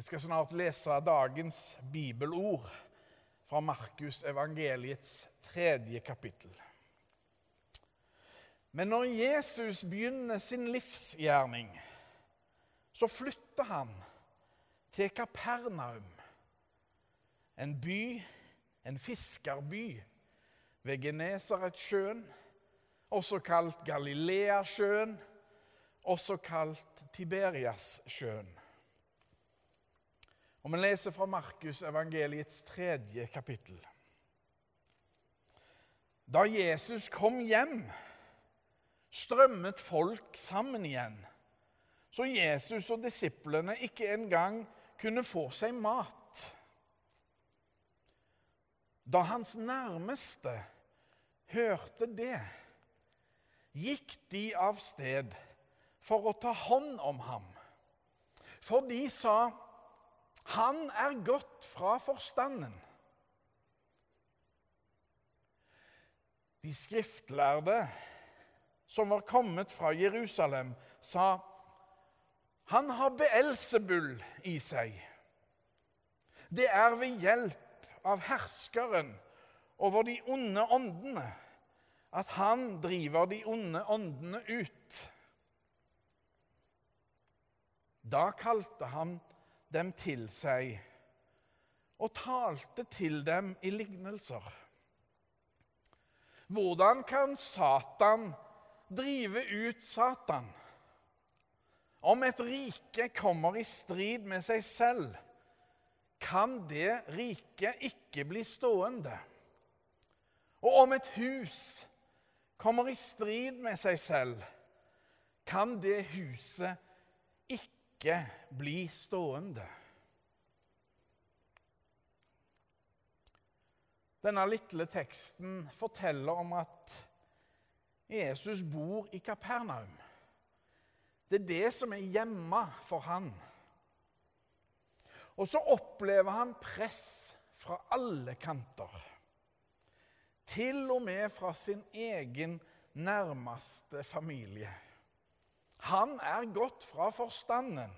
Vi skal snart lese dagens bibelord fra Markus evangeliets tredje kapittel. Men når Jesus begynner sin livsgjerning, så flytter han til Kapernaum, en by, en fiskerby ved Genesaretsjøen, også kalt Galileasjøen, også kalt Tiberiassjøen. Og Vi leser fra Markus evangeliets tredje kapittel. Da Jesus kom hjem, strømmet folk sammen igjen, så Jesus og disiplene ikke engang kunne få seg mat. Da hans nærmeste hørte det, gikk de av sted for å ta hånd om ham. For de sa han er gått fra forstanden. De skriftlærde som var kommet fra Jerusalem, sa han har Beelsebull i seg. Det er ved hjelp av herskeren over de onde åndene at han driver de onde åndene ut. Da kalte han dem til seg og talte til dem i lignelser. Hvordan kan Satan drive ut Satan? Om et rike kommer i strid med seg selv, kan det riket ikke bli stående. Og om et hus kommer i strid med seg selv, kan det huset ikke bli stående. Denne lille teksten forteller om at Jesus bor i Kapernaum. Det er det som er hjemme for han. Og så opplever han press fra alle kanter. Til og med fra sin egen nærmeste familie. Han er gått fra forstanden.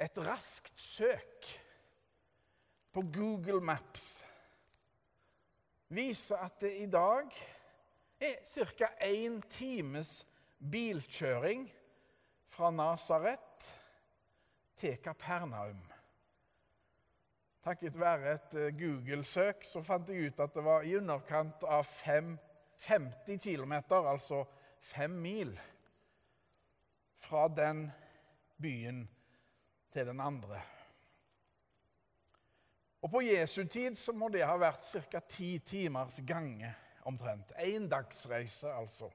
Et raskt søk på Google Maps viser at det i dag er ca. én times bilkjøring fra Nasaret til Kapernaum. Takket være et eh, Google-søk så fant jeg ut at det var i underkant av fem 50 km, altså fem mil, fra den byen til den andre. Og På Jesu tid så må det ha vært ca. ti timers gange omtrent. Én dagsreise, altså.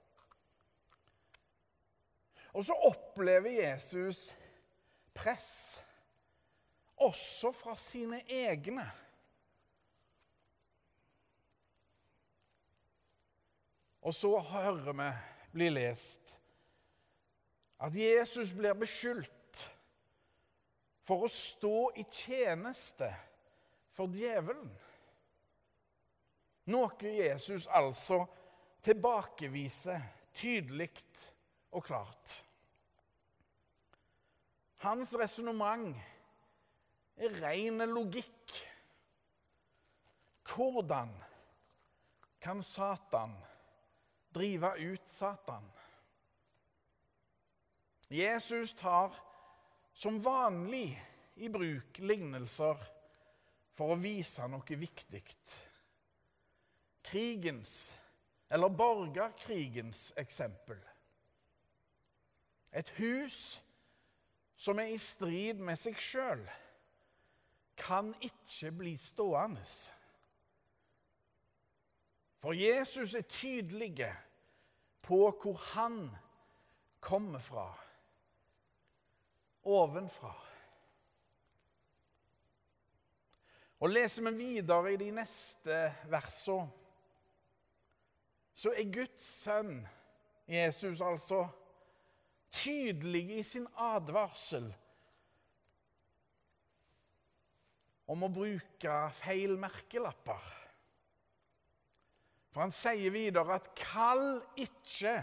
Og så opplever Jesus press, også fra sine egne. Og så hører vi bli lest at Jesus blir beskyldt for å stå i tjeneste for djevelen. Noe Jesus altså tilbakeviser tydelig og klart. Hans resonnement er ren logikk. Hvordan kan Satan drive ut Satan. Jesus tar som vanlig i bruk lignelser for å vise noe viktig. Krigens, eller borgerkrigens, eksempel. Et hus som er i strid med seg sjøl, kan ikke bli stående. For Jesus er tydelig på hvor han kommer fra. Ovenfra. Og Leser vi videre i de neste versene, så er Guds sønn, Jesus altså, tydelig i sin advarsel om å bruke feil merkelapper. For han sier videre at 'kall ikke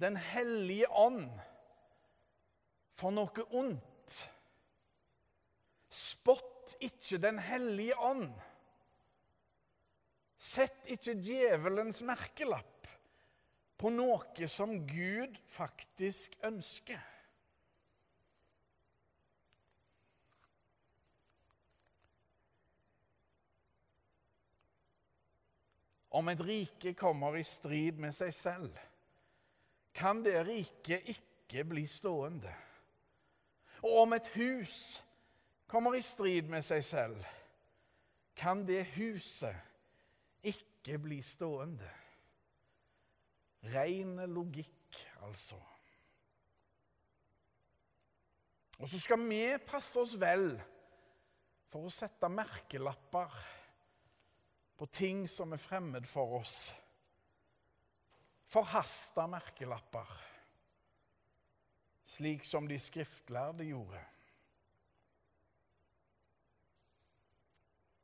Den hellige ånd for noe ondt. Spott ikke Den hellige ånd. Sett ikke djevelens merkelapp på noe som Gud faktisk ønsker. Om et rike kommer i strid med seg selv, kan det riket ikke bli stående. Og om et hus kommer i strid med seg selv, kan det huset ikke bli stående. Ren logikk, altså. Og så skal vi passe oss vel for å sette merkelapper på ting som er fremmed for oss. Forhasta merkelapper, slik som de skriftlærde gjorde.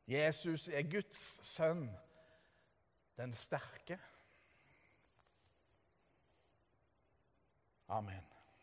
Jesus er Guds sønn, den sterke. Amen.